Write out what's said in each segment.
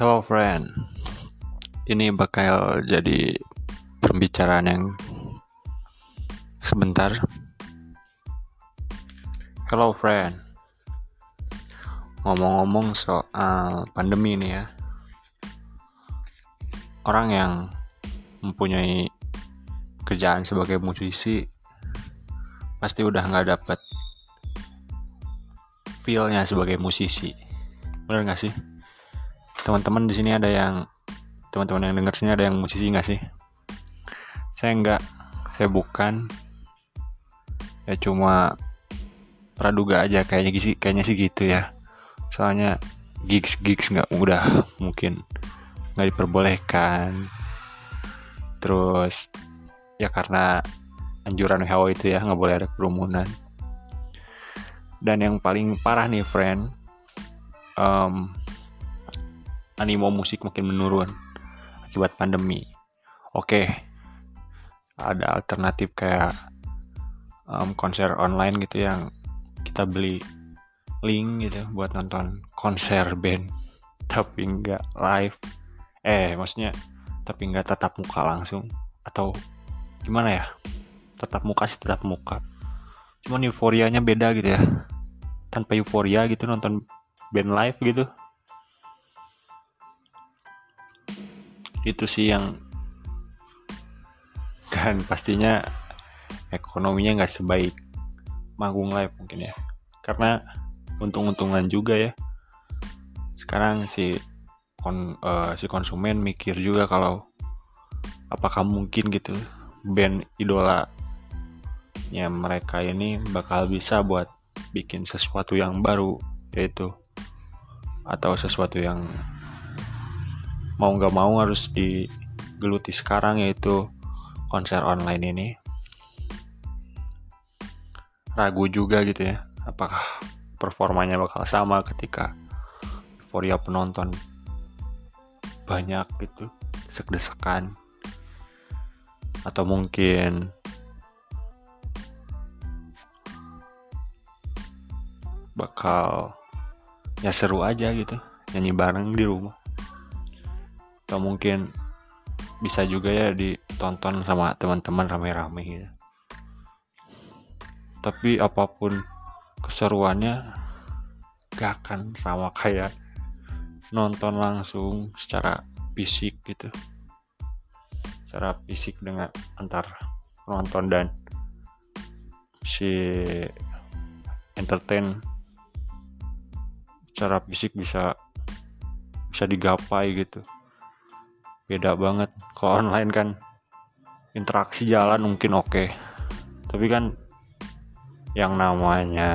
Hello friend, ini bakal jadi pembicaraan yang sebentar. Hello friend, ngomong-ngomong soal pandemi ini ya, orang yang mempunyai kerjaan sebagai musisi pasti udah nggak dapet feelnya sebagai musisi, bener nggak sih? Teman-teman di sini ada yang teman-teman yang dengar sini ada yang musisi nggak sih? Saya nggak saya bukan. Ya cuma praduga aja kayaknya sih kayaknya sih gitu ya. Soalnya gigs gigs nggak mudah mungkin nggak diperbolehkan. Terus ya karena anjuran WHO itu ya nggak boleh ada kerumunan. Dan yang paling parah nih friend um, animo musik makin menurun akibat pandemi. Oke, ada alternatif kayak um, konser online gitu yang kita beli link gitu buat nonton konser band tapi nggak live. Eh, maksudnya tapi nggak tatap muka langsung atau gimana ya? Tetap muka sih tetap muka. Cuman euforianya beda gitu ya. Tanpa euforia gitu nonton band live gitu itu sih yang dan pastinya ekonominya nggak sebaik manggung live mungkin ya. Karena untung-untungan juga ya. Sekarang si kon, uh, si konsumen mikir juga kalau apakah mungkin gitu band idola ya mereka ini bakal bisa buat bikin sesuatu yang baru yaitu atau sesuatu yang mau nggak mau harus digeluti sekarang yaitu konser online ini. Ragu juga gitu ya apakah performanya bakal sama ketika euforia penonton banyak gitu desek-desekan atau mungkin bakal ya seru aja gitu nyanyi bareng di rumah atau mungkin bisa juga ya ditonton sama teman-teman rame-rame gitu. Tapi apa pun keseruannya gak akan sama kayak nonton langsung secara fisik gitu. Secara fisik dengan antar penonton dan si entertain. Secara fisik bisa bisa digapai gitu beda banget kalau online kan interaksi jalan mungkin oke okay. tapi kan yang namanya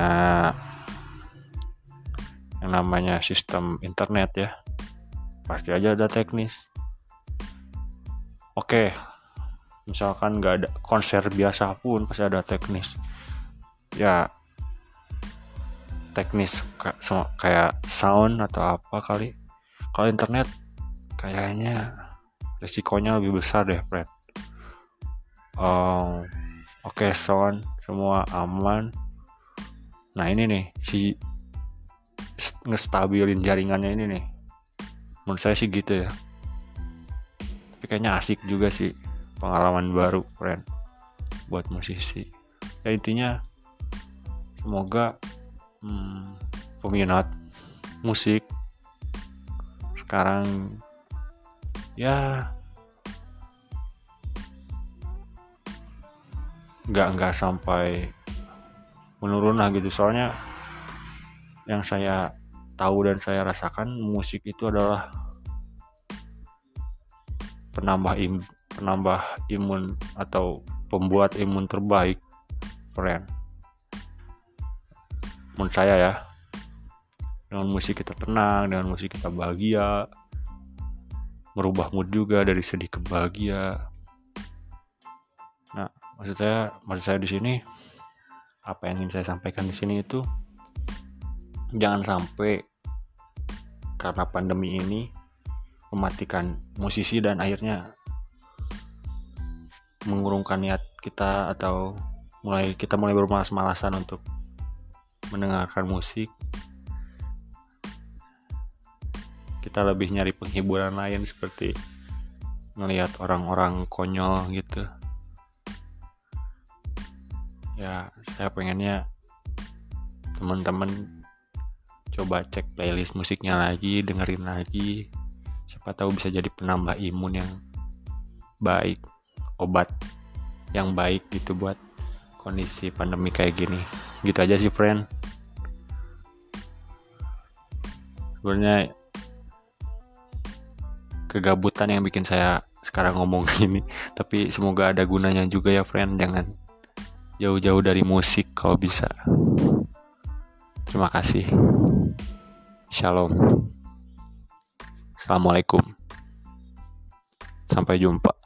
yang namanya sistem internet ya pasti aja ada teknis oke okay. misalkan nggak ada konser biasa pun pasti ada teknis ya teknis kayak sound atau apa kali kalau internet kayaknya resikonya lebih besar deh Fred. Um, oke okay, sound semua aman. Nah ini nih si ngestabilin jaringannya ini nih. Menurut saya sih gitu ya. Tapi kayaknya asik juga sih pengalaman baru friend buat musisi. Ya intinya semoga hmm, peminat musik sekarang ya. Nggak nggak sampai menurun lah gitu. Soalnya yang saya tahu dan saya rasakan musik itu adalah penambah im penambah imun atau pembuat imun terbaik. Friend menurut saya ya. Dengan musik kita tenang dengan musik kita bahagia merubah mood juga dari sedih ke bahagia. Nah, maksud saya, maksud saya di sini apa yang ingin saya sampaikan di sini itu jangan sampai karena pandemi ini mematikan musisi dan akhirnya mengurungkan niat kita atau mulai kita mulai bermalas-malasan untuk mendengarkan musik kita lebih nyari penghiburan lain seperti ngelihat orang-orang konyol gitu. Ya saya pengennya teman-teman coba cek playlist musiknya lagi dengerin lagi. Siapa tahu bisa jadi penambah imun yang baik obat yang baik gitu buat kondisi pandemi kayak gini. Gitu aja sih friend. Sebenarnya kegabutan yang bikin saya sekarang ngomong gini tapi semoga ada gunanya juga ya friend. Jangan jauh-jauh dari musik kalau bisa. Terima kasih. Shalom. Assalamualaikum. Sampai jumpa